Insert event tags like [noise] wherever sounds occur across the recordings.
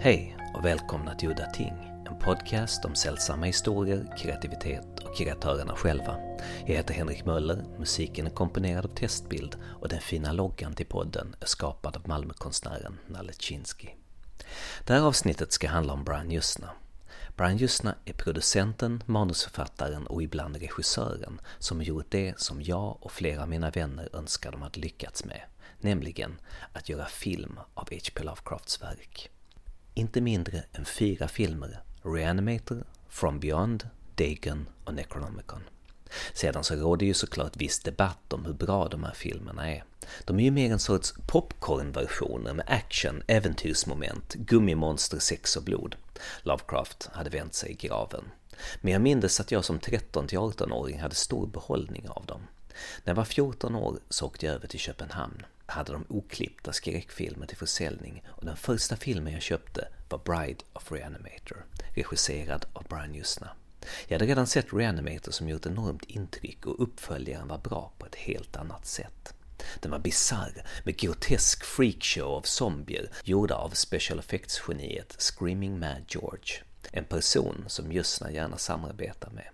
Hej och välkomna till Udda Ting, en podcast om sällsamma historier, kreativitet och kreatörerna själva. Jag heter Henrik Möller, musiken är komponerad av Testbild och den fina loggan till podden är skapad av Malmökonstnären Nalle Chinsky. Det här avsnittet ska handla om Brian Jusna. Brian Jusna är producenten, manusförfattaren och ibland regissören som gjort det som jag och flera av mina vänner önskar de hade lyckats med, nämligen att göra film av H.P. Lovecrafts verk. Inte mindre än fyra filmer, Reanimator, From Beyond, Dagon och Necronomicon. Sedan så råder ju såklart viss debatt om hur bra de här filmerna är. De är ju mer en sorts popcornversioner med action, äventyrsmoment, gummimonster, sex och blod. Lovecraft hade vänt sig i graven. Men jag minns att jag som 13-18-åring hade stor behållning av dem. När jag var 14 år så åkte jag över till Köpenhamn. Jag hade de oklippta skräckfilmer till försäljning och den första filmen jag köpte var Bride of Reanimator, regisserad av Brian Jusna. Jag hade redan sett Reanimator som gjort enormt intryck och uppföljaren var bra på ett helt annat sätt. Den var bisarr, med grotesk freakshow av zombier gjorda av special effects-geniet Screaming Mad George. En person som Jusna gärna samarbetar med.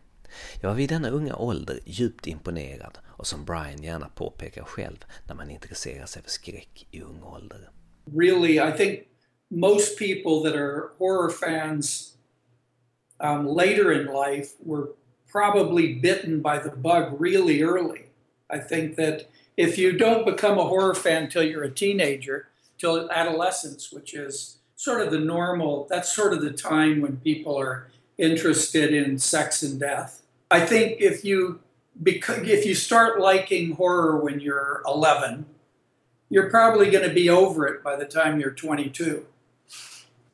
Jag var vid denna unga ålder djupt imponerad och som Brian gärna påpekar själv när man intresserar sig för skräck i ung ålder. Really, I think most people that are horror fans um, later in life were probably bitten by the bug really early. I think that if you don't become a horror fan till you're a teenager, till adolescence, which is sort of the normal, that's sort of the time when people are interested in sex and death. I think if you because if you start liking horror when you're 11, you're probably going to be over it by the time you're 22.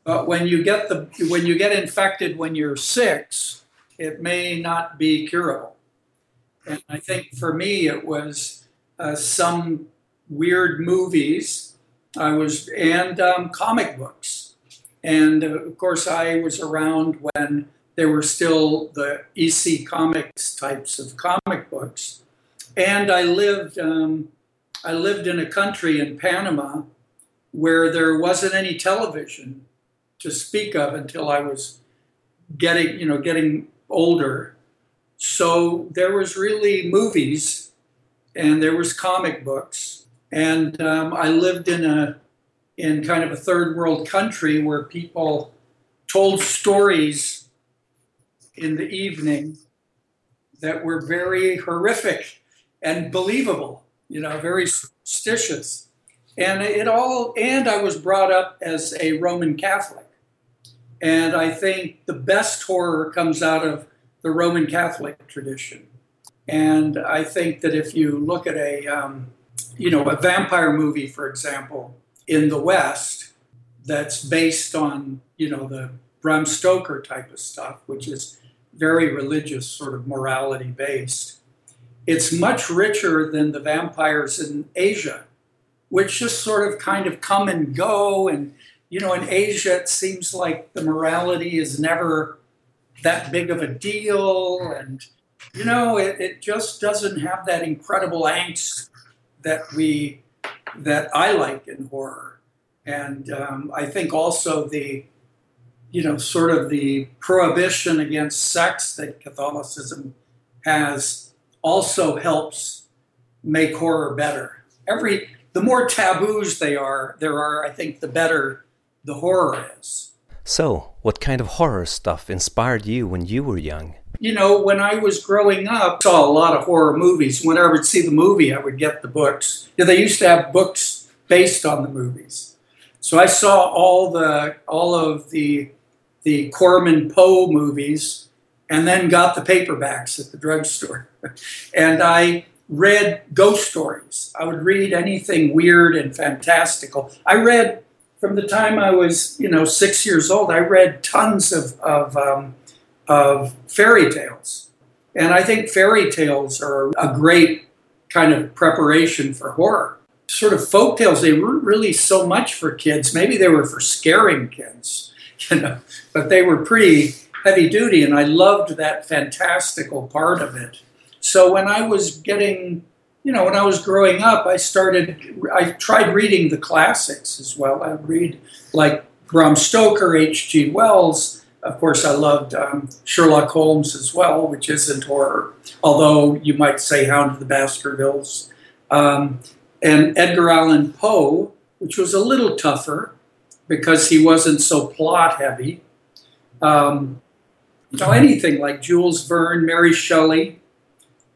But when you get the when you get infected when you're six, it may not be curable. And I think for me, it was uh, some weird movies. I was and um, comic books, and uh, of course, I was around when there were still the EC Comics types of comic books, and I lived. Um, I lived in a country in Panama where there wasn't any television to speak of until I was getting, you know, getting older. So there was really movies, and there was comic books, and um, I lived in a in kind of a third world country where people told stories in the evening that were very horrific and believable, you know, very superstitious. And it all, and I was brought up as a Roman Catholic. And I think the best horror comes out of the Roman Catholic tradition. And I think that if you look at a, um, you know, a vampire movie, for example, in the West, that's based on, you know, the Bram Stoker type of stuff, which is very religious, sort of morality based. It's much richer than the vampires in Asia, which just sort of kind of come and go and you know, in Asia, it seems like the morality is never that big of a deal. And, you know, it, it just doesn't have that incredible angst that we, that I like in horror. And um, I think also the, you know, sort of the prohibition against sex that Catholicism has also helps make horror better. Every, the more taboos they are, there are, I think, the better the horror is. So, what kind of horror stuff inspired you when you were young? You know, when I was growing up, saw a lot of horror movies. Whenever I would see the movie, I would get the books. Yeah, they used to have books based on the movies. So I saw all the all of the the Corman Poe movies and then got the paperbacks at the drugstore. [laughs] and I read ghost stories. I would read anything weird and fantastical. I read from the time I was, you know, six years old, I read tons of of, um, of fairy tales, and I think fairy tales are a great kind of preparation for horror. Sort of folk tales, they weren't really so much for kids. Maybe they were for scaring kids, [laughs] you know, but they were pretty heavy duty, and I loved that fantastical part of it. So when I was getting you know, when I was growing up, I started, I tried reading the classics as well. I read like Bram Stoker, H.G. Wells. Of course, I loved um, Sherlock Holmes as well, which isn't horror, although you might say Hound of the Baskervilles. Um, and Edgar Allan Poe, which was a little tougher because he wasn't so plot heavy. Um, so anything like Jules Verne, Mary Shelley.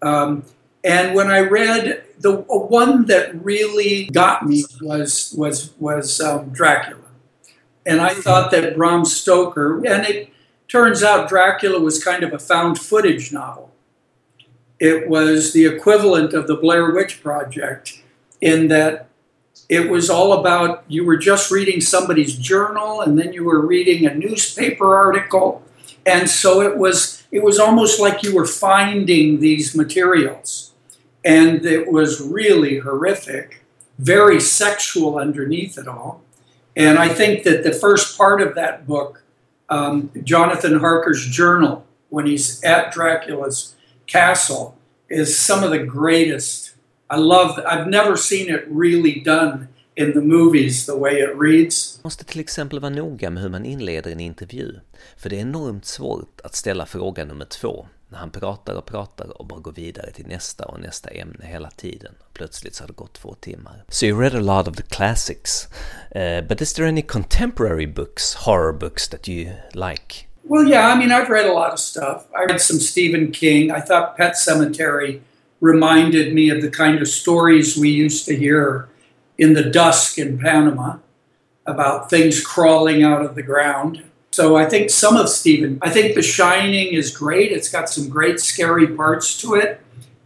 Um, and when I read the one that really got me was was was um, Dracula, and I mm-hmm. thought that Bram Stoker, and it turns out Dracula was kind of a found footage novel. It was the equivalent of the Blair Witch Project, in that it was all about you were just reading somebody's journal, and then you were reading a newspaper article, and so it was it was almost like you were finding these materials and it was really horrific, very sexual underneath it all. And I think that the first part of that book, um, Jonathan Harker's journal, when he's at Dracula's castle, is some of the greatest. I love. I've never seen it really done in the movies the way it reads. Måste till exempel vara noga med hur man inleder en intervju, för det är enormt svårt att ställa fråga nummer två när han pratar och pratar och bara går vidare till nästa och nästa ämne hela tiden. Plötsligt så har det gått två timmar. So you read a lot of the classics, uh, but is there any contemporary books, horror books that you like? Well, yeah, I mean, I've read a lot of stuff. I read some Stephen King. I thought Pet Cemetery reminded me of the kind of stories we used to hear in the dusk in Panama about things crawling out of the ground. So I think some of Stephen, I think The Shining is great. It's got some great scary parts to it.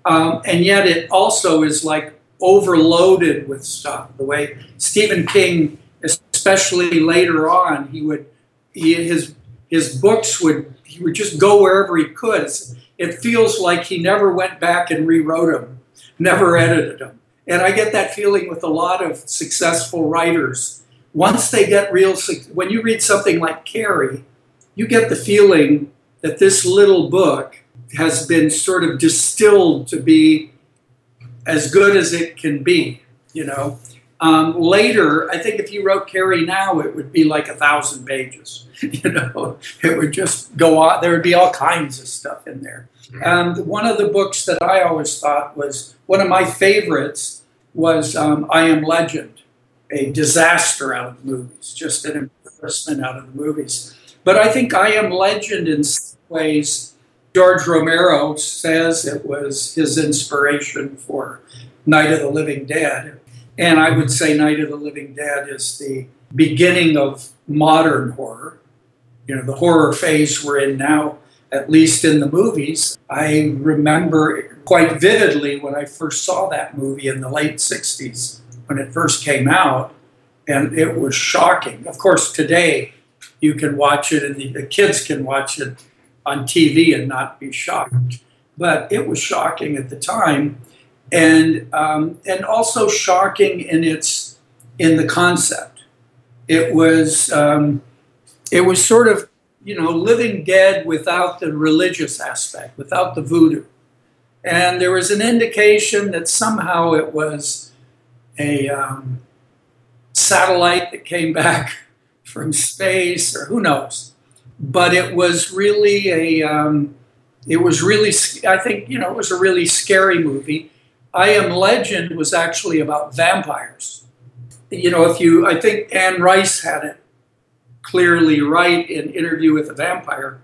Um, and yet it also is like overloaded with stuff. The way Stephen King, especially later on, he would, he, his, his books would, he would just go wherever he could. It feels like he never went back and rewrote them, never edited them. And I get that feeling with a lot of successful writers once they get real, when you read something like Carrie, you get the feeling that this little book has been sort of distilled to be as good as it can be, you know. Um, later, I think if you wrote Carrie now, it would be like a thousand pages. [laughs] You know, it would just go on. There would be all kinds of stuff in there. And one of the books that I always thought was one of my favorites was um, I Am Legend a disaster out of the movies, just an embarrassment out of the movies. But I think I Am Legend in some ways, George Romero says it was his inspiration for Night of the Living Dead. And I would say Night of the Living Dead is the beginning of modern horror. You know, the horror phase we're in now, at least in the movies. I remember quite vividly when I first saw that movie in the late 60s when it first came out, and it was shocking. Of course, today you can watch it, and the, the kids can watch it on TV and not be shocked. But it was shocking at the time, and um, and also shocking in its in the concept. It was um, it was sort of you know living dead without the religious aspect, without the voodoo, and there was an indication that somehow it was a um, satellite that came back [laughs] from space, or who knows. But it was really a, um, it was really, I think, you know, it was a really scary movie. I Am Legend was actually about vampires. You know, if you, I think Anne Rice had it clearly right in Interview with a Vampire,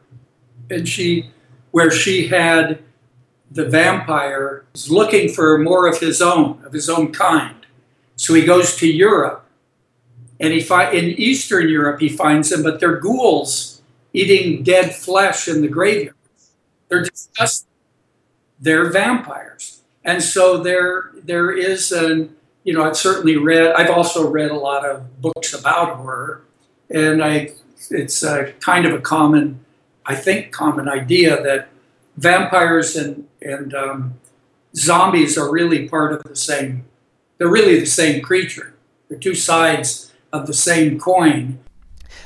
and she, where she had the vampire is looking for more of his own, of his own kind. So he goes to Europe, and he fi- in Eastern Europe he finds them, but they're ghouls eating dead flesh in the graveyard. They're disgusting. They're vampires, and so there there is an you know I've certainly read. I've also read a lot of books about horror, and I it's a kind of a common, I think, common idea that vampires and and um, zombies are really part of the same they're really the same creature. They're two sides of the same coin.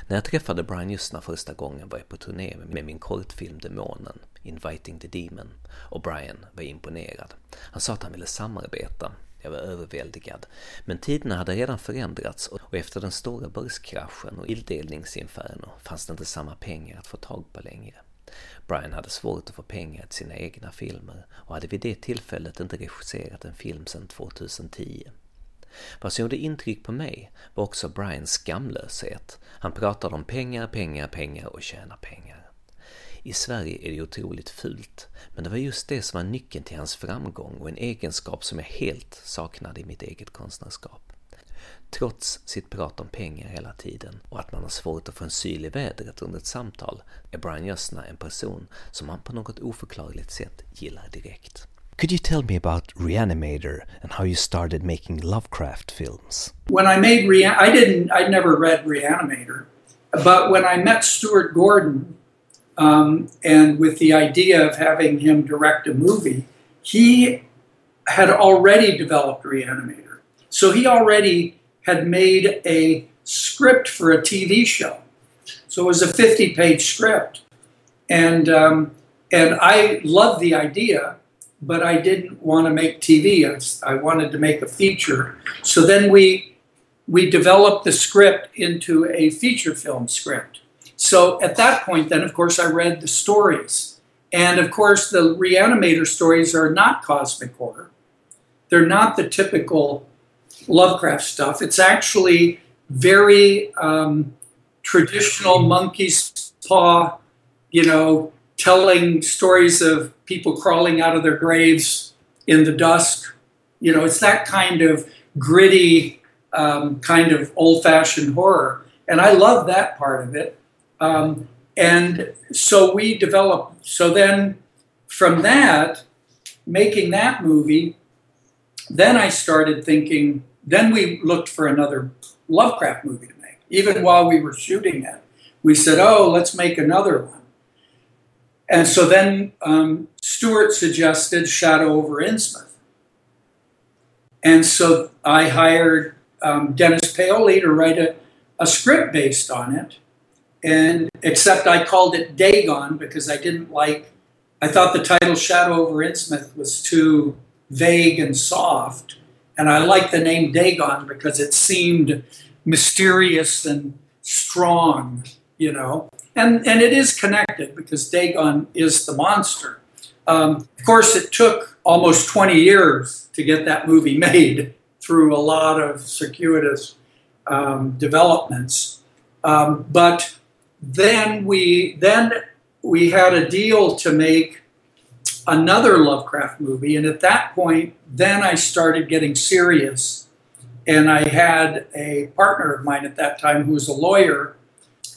När jag träffade Brian Justna första gången var jag på turné med min kortfilm Demonen, Inviting the Demon, och Brian var imponerad. Han sa att han ville samarbeta. Jag var överväldigad. Men tiderna hade redan förändrats och efter den stora börskraschen och illdelningsinferno fanns det inte samma pengar att få tag på längre. Brian hade svårt att få pengar till sina egna filmer och hade vid det tillfället inte regisserat en film sedan 2010. Vad som gjorde intryck på mig var också Brians skamlöshet. Han pratade om pengar, pengar, pengar och tjäna pengar. I Sverige är det otroligt fult, men det var just det som var nyckeln till hans framgång och en egenskap som jag helt saknade i mitt eget konstnärskap. Trots sitt prat om pengar hela tiden och att man har svårt att få en syl i vädret under ett samtal är Brian Jösna en person som han på något oförklarligt sätt gillar direkt. Could you tell me about Reanimator and how you started making Lovecraft films? When I made Reanimator, I didn't I'd never read Reanimator, but when I met Stuart Gordon um, and with the idea of having him direct a movie, he had already developed Reanimator. So he already had made a script for a TV show. So it was a 50 page script. And, um, and I loved the idea, but I didn't want to make TV. I, I wanted to make a feature. So then we, we developed the script into a feature film script. So at that point, then, of course, I read the stories. And of course, the reanimator stories are not cosmic horror. They're not the typical Lovecraft stuff. It's actually very um, traditional monkey's paw, you know, telling stories of people crawling out of their graves in the dusk. You know, it's that kind of gritty, um, kind of old fashioned horror. And I love that part of it. Um, and so we developed, so then from that, making that movie, then I started thinking, then we looked for another Lovecraft movie to make. Even while we were shooting it, we said, oh, let's make another one. And so then um, Stuart suggested Shadow over Innsmouth. And so I hired um, Dennis Paoli to write a, a script based on it. And except I called it Dagon because I didn't like, I thought the title Shadow over Innsmouth was too vague and soft. And I like the name Dagon because it seemed mysterious and strong, you know. And, and it is connected because Dagon is the monster. Um, of course, it took almost 20 years to get that movie [laughs] made through a lot of circuitous um, developments. Um, but then we then we had a deal to make another Lovecraft movie. And at that point, then I started getting serious. And I had a partner of mine at that time who was a lawyer,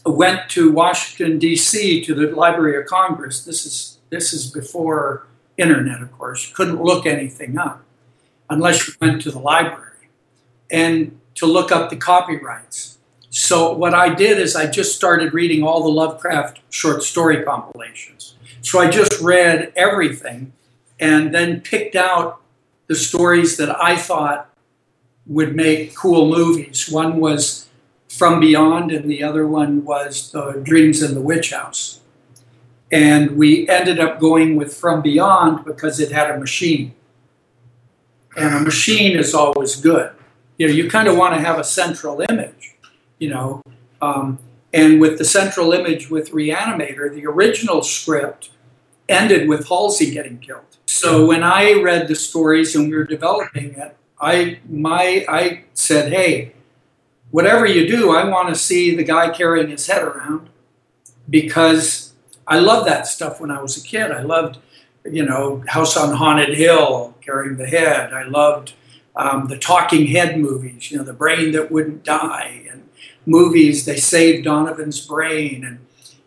went to Washington, D.C. to the Library of Congress. This is, this is before internet, of course. You couldn't look anything up unless you went to the library and to look up the copyrights. So what I did is I just started reading all the Lovecraft short story compilations. So I just read everything and then picked out the stories that I thought would make cool movies. One was From Beyond, and the other one was The Dreams in the Witch House. And we ended up going with From Beyond because it had a machine. And a machine is always good. You know, you kind of want to have a central image, you know. Um, and with the central image with Reanimator, the original script ended with Halsey getting killed. So when I read the stories and we were developing it, I my I said, "Hey, whatever you do, I want to see the guy carrying his head around because I loved that stuff when I was a kid. I loved, you know, House on Haunted Hill, carrying the head. I loved um, the talking head movies, you know, the brain that wouldn't die, and movies they saved Donovan's brain, and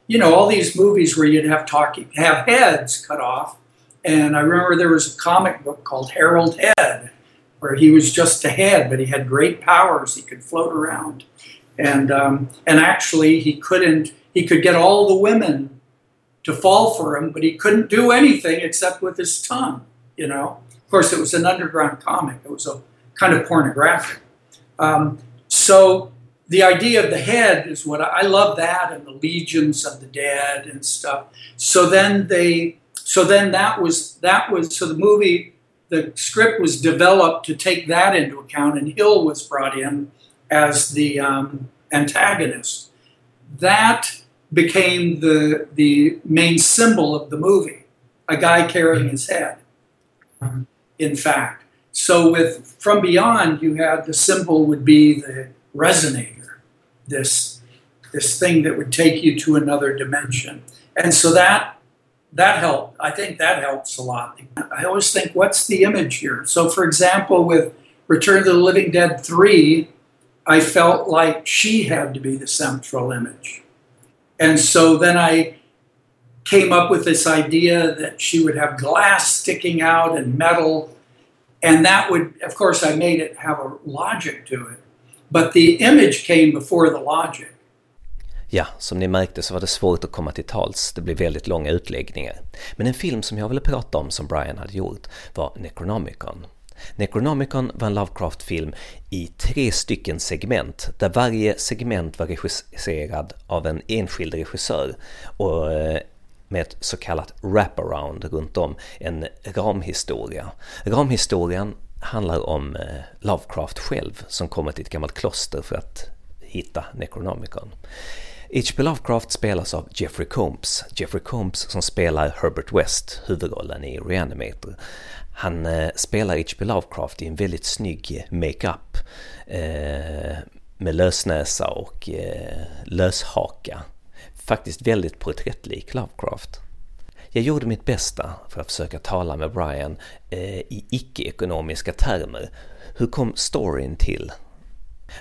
you know all these movies where you'd have talking have heads cut off. And I remember there was a comic book called Harold Hedd, where he was just a head, but he had great powers. He could float around, and um, and actually he couldn't. He could get all the women to fall for him, but he couldn't do anything except with his tongue. You know. Of course, it was an underground comic. It was a kind of pornographic. Um, so the idea of the head is what I, I love that, and the legions of the dead and stuff. So then they, so then that was that was so the movie the script was developed to take that into account, and Hill was brought in as the um, antagonist. That became the the main symbol of the movie, a guy carrying his head. In fact, so with From Beyond, you had the symbol would be the resonator, this this thing that would take you to another dimension, and so that that helped. I think that helps a lot. I always think, what's the image here? So, for example, with Return of the Living Dead 3, I felt like she had to be the central image. And so then I came up with this idea that she would have glass sticking out and metal. And that would, of course, I made it have a logic to it. But the image came before the logic. Ja, som ni märkte så var det svårt att komma till tals, det blev väldigt långa utläggningar. Men en film som jag ville prata om som Brian hade gjort var Necronomicon. Necronomicon var en Lovecraft-film i tre stycken segment, där varje segment var regisserad av en enskild regissör och eh, med ett så kallat wraparound runt om, en ramhistoria. Ramhistorien handlar om eh, Lovecraft själv som kommer till ett gammalt kloster för att hitta Necronomicon. H.P. Lovecraft spelas av Jeffrey Combs. Jeffrey Combs som spelar Herbert West, huvudrollen i Reanimator. Han eh, spelar H.P. Lovecraft i en väldigt snygg eh, makeup eh, med lösnäsa och eh, löshaka. Faktiskt väldigt porträttlik Lovecraft. Jag gjorde mitt bästa för att försöka tala med Brian eh, i icke-ekonomiska termer. Hur kom storyn till?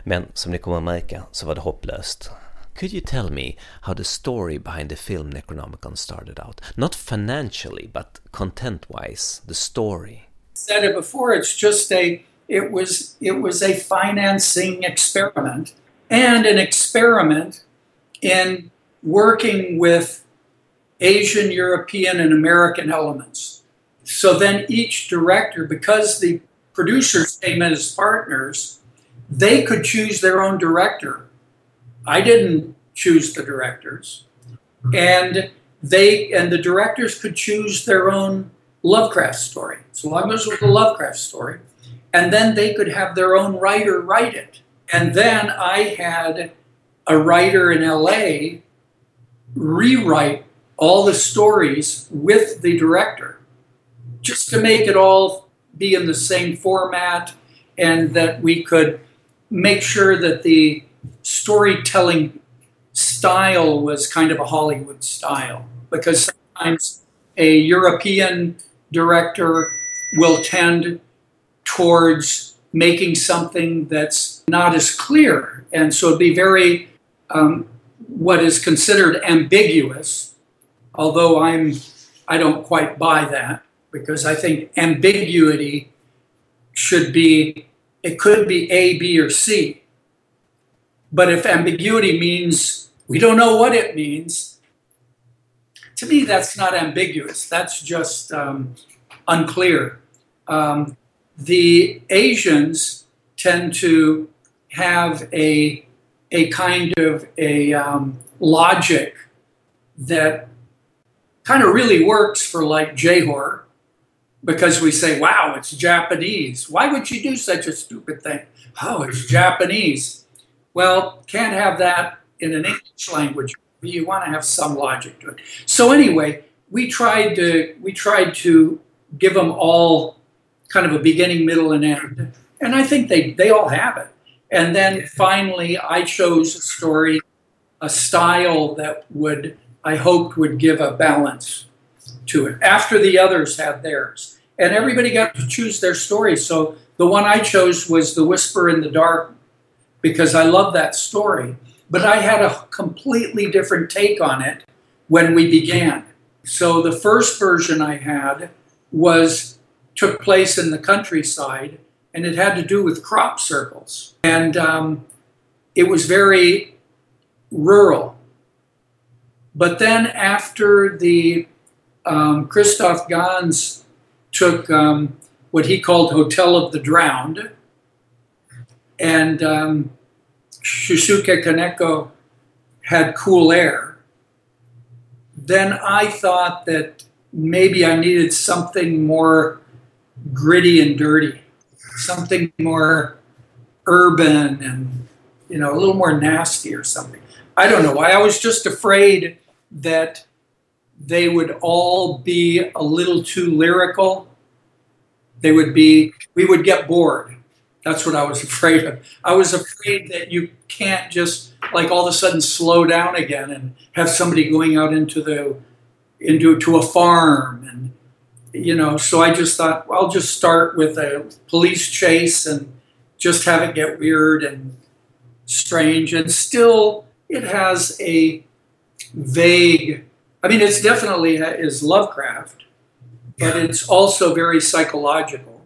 Men som ni kommer att märka så var det hopplöst. Could you tell me how the story behind the film Necronomicon started out? Not financially, but content-wise, the story. Said it before. It's just a. It was. It was a financing experiment and an experiment in working with Asian, European, and American elements. So then each director, because the producers came in as partners, they could choose their own director I didn't choose the directors. And they and the directors could choose their own Lovecraft story, so long as it was a Lovecraft story. And then they could have their own writer write it. And then I had a writer in LA rewrite all the stories with the director just to make it all be in the same format and that we could make sure that the storytelling style was kind of a Hollywood style because sometimes a European director will tend towards making something that's not as clear. And so it'd be very, um, what is considered ambiguous, although I'm, I don't quite buy that because I think ambiguity should be, it could be A, B, or C. But if ambiguity means we don't know what it means, to me, that's not ambiguous. That's just um, unclear. Um, the Asians tend to have a, a kind of a um, logic that kind of really works for like J-horror because we say, wow, it's Japanese. Why would you do such a stupid thing? Oh, it's Japanese. Well, can't have that in an English language. You want to have some logic to it. So anyway, we tried to we tried to give them all kind of a beginning, middle, and end, and I think they they all have it. And then finally, I chose a story, a style that would I hoped would give a balance to it after the others had theirs, and everybody got to choose their story. So the one I chose was the Whisper in the Dark because I love that story. But I had a completely different take on it when we began. So the first version I had was took place in the countryside, and it had to do with crop circles, and um, it was very rural. But then after the um, Christoph Gans took um, what he called Hotel of the Drowned, and um, Shusuke Kaneko had cool air, then I thought that maybe I needed something more gritty and dirty, something more urban and you know a little more nasty or something. I don't know. Why. I was just afraid that they would all be a little too lyrical. They would be. We would get bored. That's what I was [laughs] afraid of. I was afraid that you can't just like all of a sudden slow down again and have somebody going out into the into to a farm and you know so i just thought well, i'll just start with a police chase and just have it get weird and strange and still it has a vague i mean it's definitely is lovecraft but it's also very psychological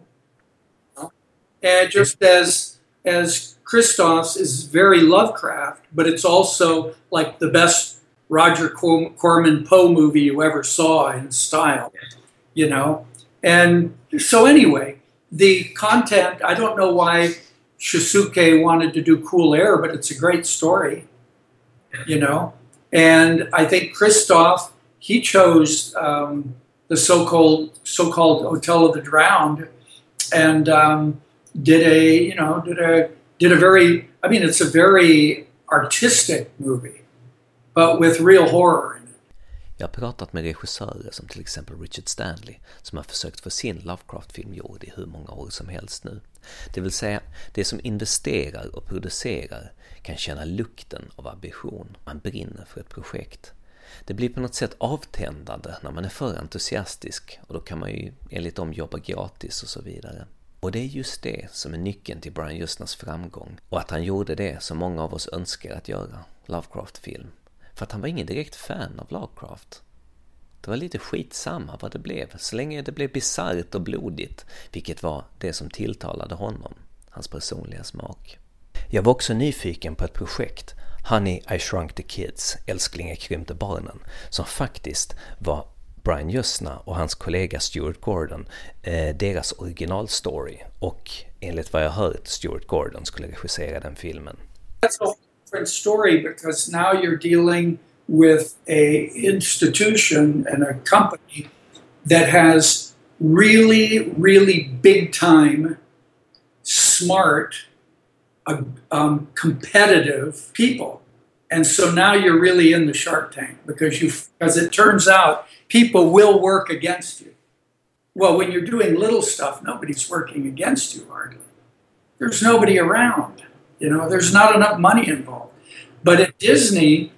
and just as as Christoph's is very Lovecraft, but it's also like the best Roger Corman Poe movie you ever saw in style, you know. And so anyway, the content, I don't know why Shusuke wanted to do Cool Air, but it's a great story, you know. And I think Christoph, he chose um, the so-called so-called Hotel of the Drowned, and um, did a you know did a did a very I mean it's a very artistic movie, but with real horror. Jag har pratat med regissörer som till exempel Richard Stanley som har försökt få sin Lovecraft-film gjord i hur många år som helst nu. Det vill säga, det som investerar och producerar kan känna lukten av ambition. Man brinner för ett projekt. Det blir på något sätt avtändande när man är för entusiastisk och då kan man ju enligt dem jobba gratis och så vidare. Och det är just det som är nyckeln till Brian Justners framgång och att han gjorde det som många av oss önskar att göra, Lovecraft-film. För att han var ingen direkt fan av Lovecraft. Det var lite skitsamma vad det blev, så länge det blev bisarrt och blodigt, vilket var det som tilltalade honom, hans personliga smak. Jag var också nyfiken på ett projekt, Honey I Shrunk the Kids, Älsklingar krympte barnen, som faktiskt var Brian Justna och hans kollega Stuart Gordon eh, deras originalstory och enligt vad jag hört Stuart Gordon skulle regissera den filmen. That's a different story because now you're dealing with a institution and a company that has really, really big time, smart, uh, um, competitive people. And so now you're really in the shark tank because you, as it turns out, people will work against you. Well, when you're doing little stuff, nobody's working against you hardly. There's nobody around. You know, there's not enough money involved. But at Disney,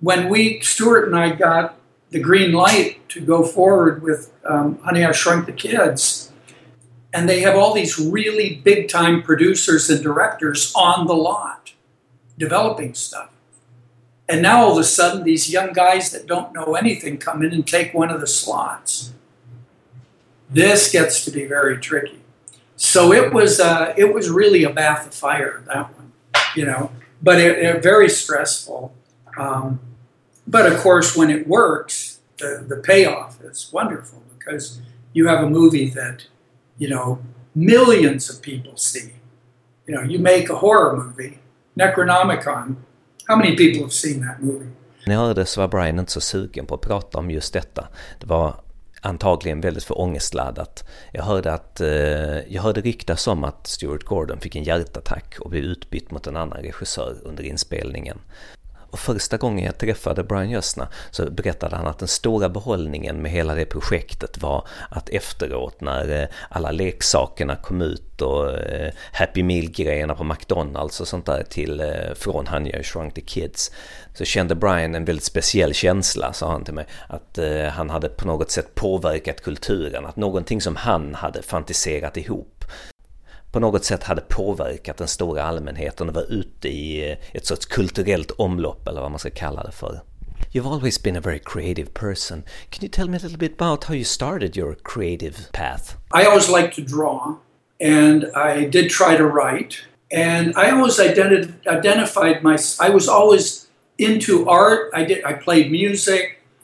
when we, Stuart and I got the green light to go forward with um, Honey, I Shrunk the Kids, and they have all these really big time producers and directors on the lot developing stuff. And now all of a sudden, these young guys that don't know anything come in and take one of the slots. This gets to be very tricky. So it was uh, it was really a bath of fire that one, you know, but it, it very stressful. Um, but of course, when it works, the, the payoff is wonderful because you have a movie that you know millions of people see. You know, you make a horror movie, Necronomicon, How many people have seen that movie? När jag hörde så var Brian inte så sugen på att prata om just detta. Det var antagligen väldigt för ångestladdat. Jag hörde, att, eh, jag hörde ryktas om att Stuart Gordon fick en hjärtattack och blev utbytt mot en annan regissör under inspelningen. Och första gången jag träffade Brian Jössna så berättade han att den stora behållningen med hela det projektet var att efteråt när eh, alla leksakerna kom ut och eh, Happy Meal-grejerna på McDonalds och sånt där till eh, från Hanja I Shrunk the Kids så kände Brian en väldigt speciell känsla, sa han till mig, att han hade på något sätt påverkat kulturen, att någonting som han hade fantiserat ihop på något sätt hade påverkat den stora allmänheten och var ute i eh, ett sorts kulturellt omlopp eller vad man ska kalla det för. You've always been a very creative person. Can you tell me a little bit about how you started your creative path? I always liked to draw and I did try to write and I always identi identified my I was always into art. I did I played music.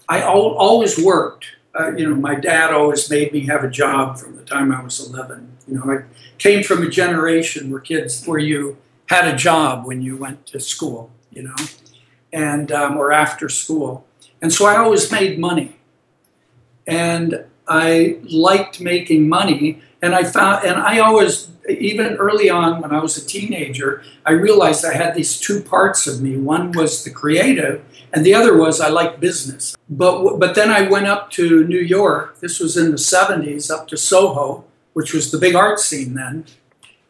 I al always worked. Uh, you know, my dad always made me have a job from the time I was 11. You know, I came from a generation where kids, where you had a job when you went to school, you know, and um, or after school, and so I always made money, and I liked making money, And I found, and I always, even early on when I was a teenager, I realized I had these two parts of me. One was the creative, and the other was I like business. But but then I went up to New York. This was in the '70s, up to Soho, which was the big art scene then.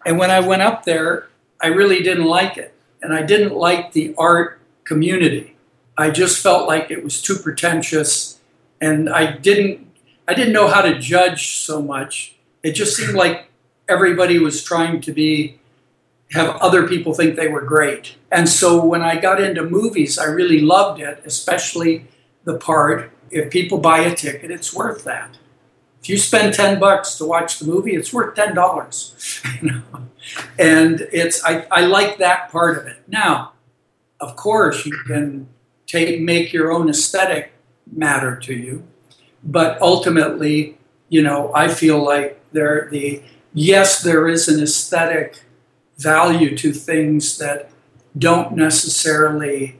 And when I went up there, I really didn't like it, and I didn't like the art community. I just felt like it was too pretentious, and I didn't I didn't know how to judge so much. It just seemed like everybody was trying to be have other people think they were great. And so when I got into movies, I really loved it, especially the part if people buy a ticket, it's worth that. If you spend 10 bucks to watch the movie, it's worth $10. [laughs] you know? And it's I, I like that part of it. Now, of course, you can take make your own aesthetic matter to you, but ultimately, you know, I feel like there the yes, there is an aesthetic value to things that don't necessarily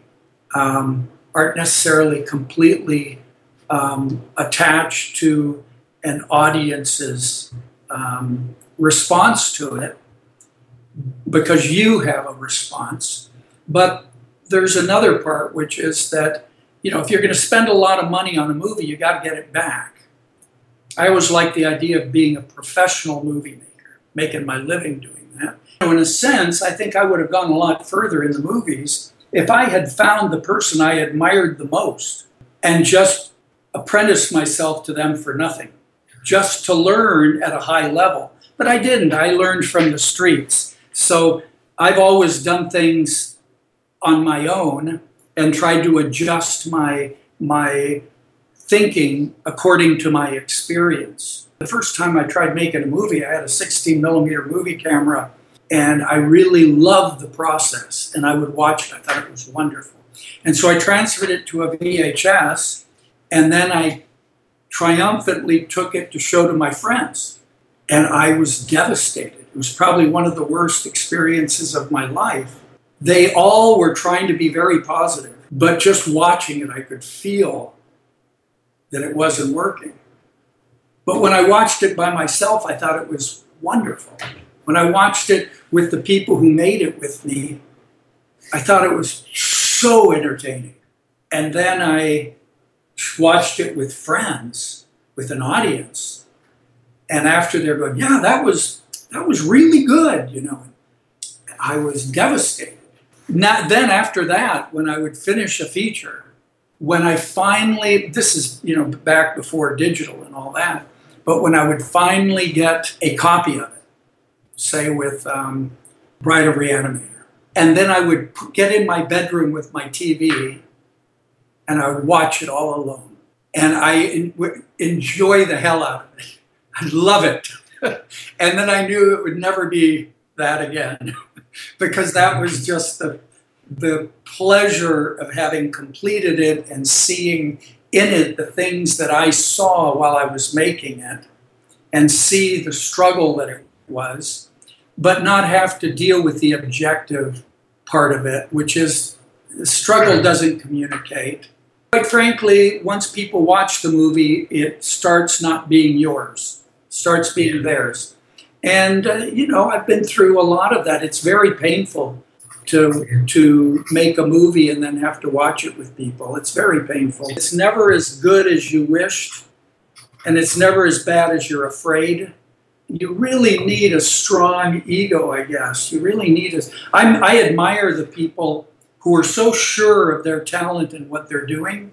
um, aren't necessarily completely um, attached to an audience's um, response to it because you have a response. But there's another part, which is that, you know, if you're going to spend a lot of money on a movie, you got to get it back. I always like the idea of being a professional movie maker, making my living doing So in a sense, I think I would have gone a lot further in the movies if I had found the person I admired the most and just apprenticed myself to them for nothing, just to learn at a high level. But I didn't. I learned from the streets. So I've always done things on my own and tried to adjust my my thinking according to my experience. The first time I tried making a movie, I had a 16 millimeter movie camera, and I really loved the process. And I would watch it; I thought it was wonderful. And so I transferred it to a VHS, and then I triumphantly took it to show to my friends, and I was devastated. It was probably one of the worst experiences of my life. They all were trying to be very positive, but just watching it, I could feel that it wasn't working. But when I watched it by myself, I thought it was wonderful. When I watched it with the people who made it with me, I thought it was so entertaining. And then I watched it with friends, with an audience. And after they're going, yeah, that was that was really good, you know. I was devastated. Not, then after that, when I would finish a feature, when I finally, this is, you know, back before digital and all that, but when I would finally get a copy of it, say with um, Bride of Reanimator, and then I would get in my bedroom with my TV and I would watch it all alone. And I enjoy the hell out of it. [laughs] I love it. [laughs] and then I knew it would never be that again [laughs] because that was just the the pleasure of having completed it and seeing in it the things that I saw while I was making it and see the struggle that it was, but not have to deal with the objective part of it, which is the struggle doesn't communicate. Quite frankly, once people watch the movie, it starts not being yours starts being theirs. And uh, you know, I've been through a lot of that. It's very painful to to make a movie and then have to watch it with people. It's very painful. It's never as good as you wished, and it's never as bad as you're afraid. You really need a strong ego, I guess. You really need a. I'm, I admire the people who are so sure of their talent and what they're doing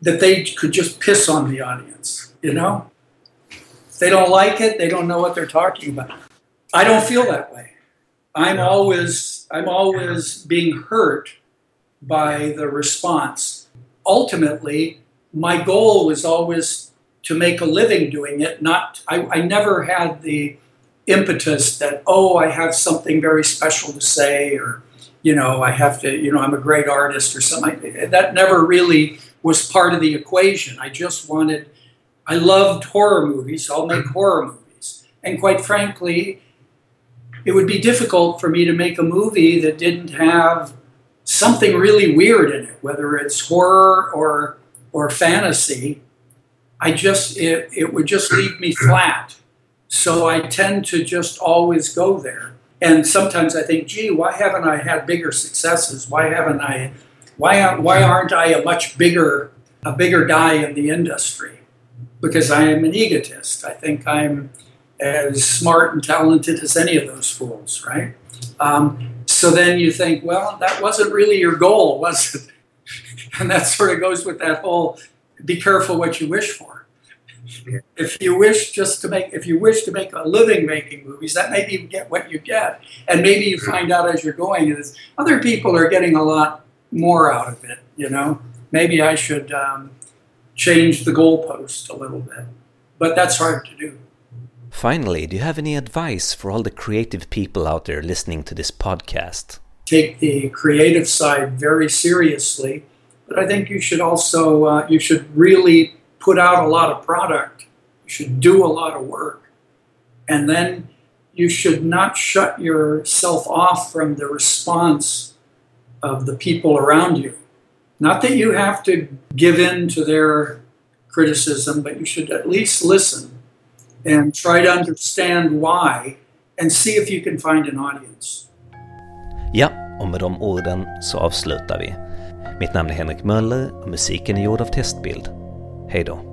that they could just piss on the audience. You know, they don't like it, they don't know what they're talking about. I don't feel that way. I'm always I'm always being hurt by the response. Ultimately, my goal was always to make a living doing it. Not I, I never had the impetus that oh I have something very special to say or you know I have to you know I'm a great artist or something. That never really was part of the equation. I just wanted I loved horror movies, so I'll make mm-hmm. horror movies. And quite frankly, it would be difficult for me to make a movie that didn't have something really weird in it, whether it's horror or or fantasy. I just it, it would just leave me flat. So I tend to just always go there. And sometimes I think, gee, why haven't I had bigger successes? Why haven't I why why aren't I a much bigger a bigger guy in the industry? Because I am an egotist. I think I'm as smart and talented as any of those fools, right? Um, so then you think, well, that wasn't really your goal, was it? [laughs] and that sort of goes with that whole be careful what you wish for. If you wish just to make, if you wish to make a living making movies, that maybe you get what you get, and maybe you find out as you're going is other people are getting a lot more out of it. You know, maybe I should um, change the goalpost a little bit, but that's hard to do. Finally, do you have any advice for all the creative people out there listening to this podcast? Take the creative side very seriously, but I think you should also uh, you should really put out a lot of product. You should do a lot of work, and then you should not shut yourself off from the response of the people around you. Not that you have to give in to their criticism, but you should at least listen and try to understand why and see if you can find an audience. Ja, och med de orden så avslutar vi. Mitt namn är Henrik Möller och musiken är gjord av Testbild. Hej då.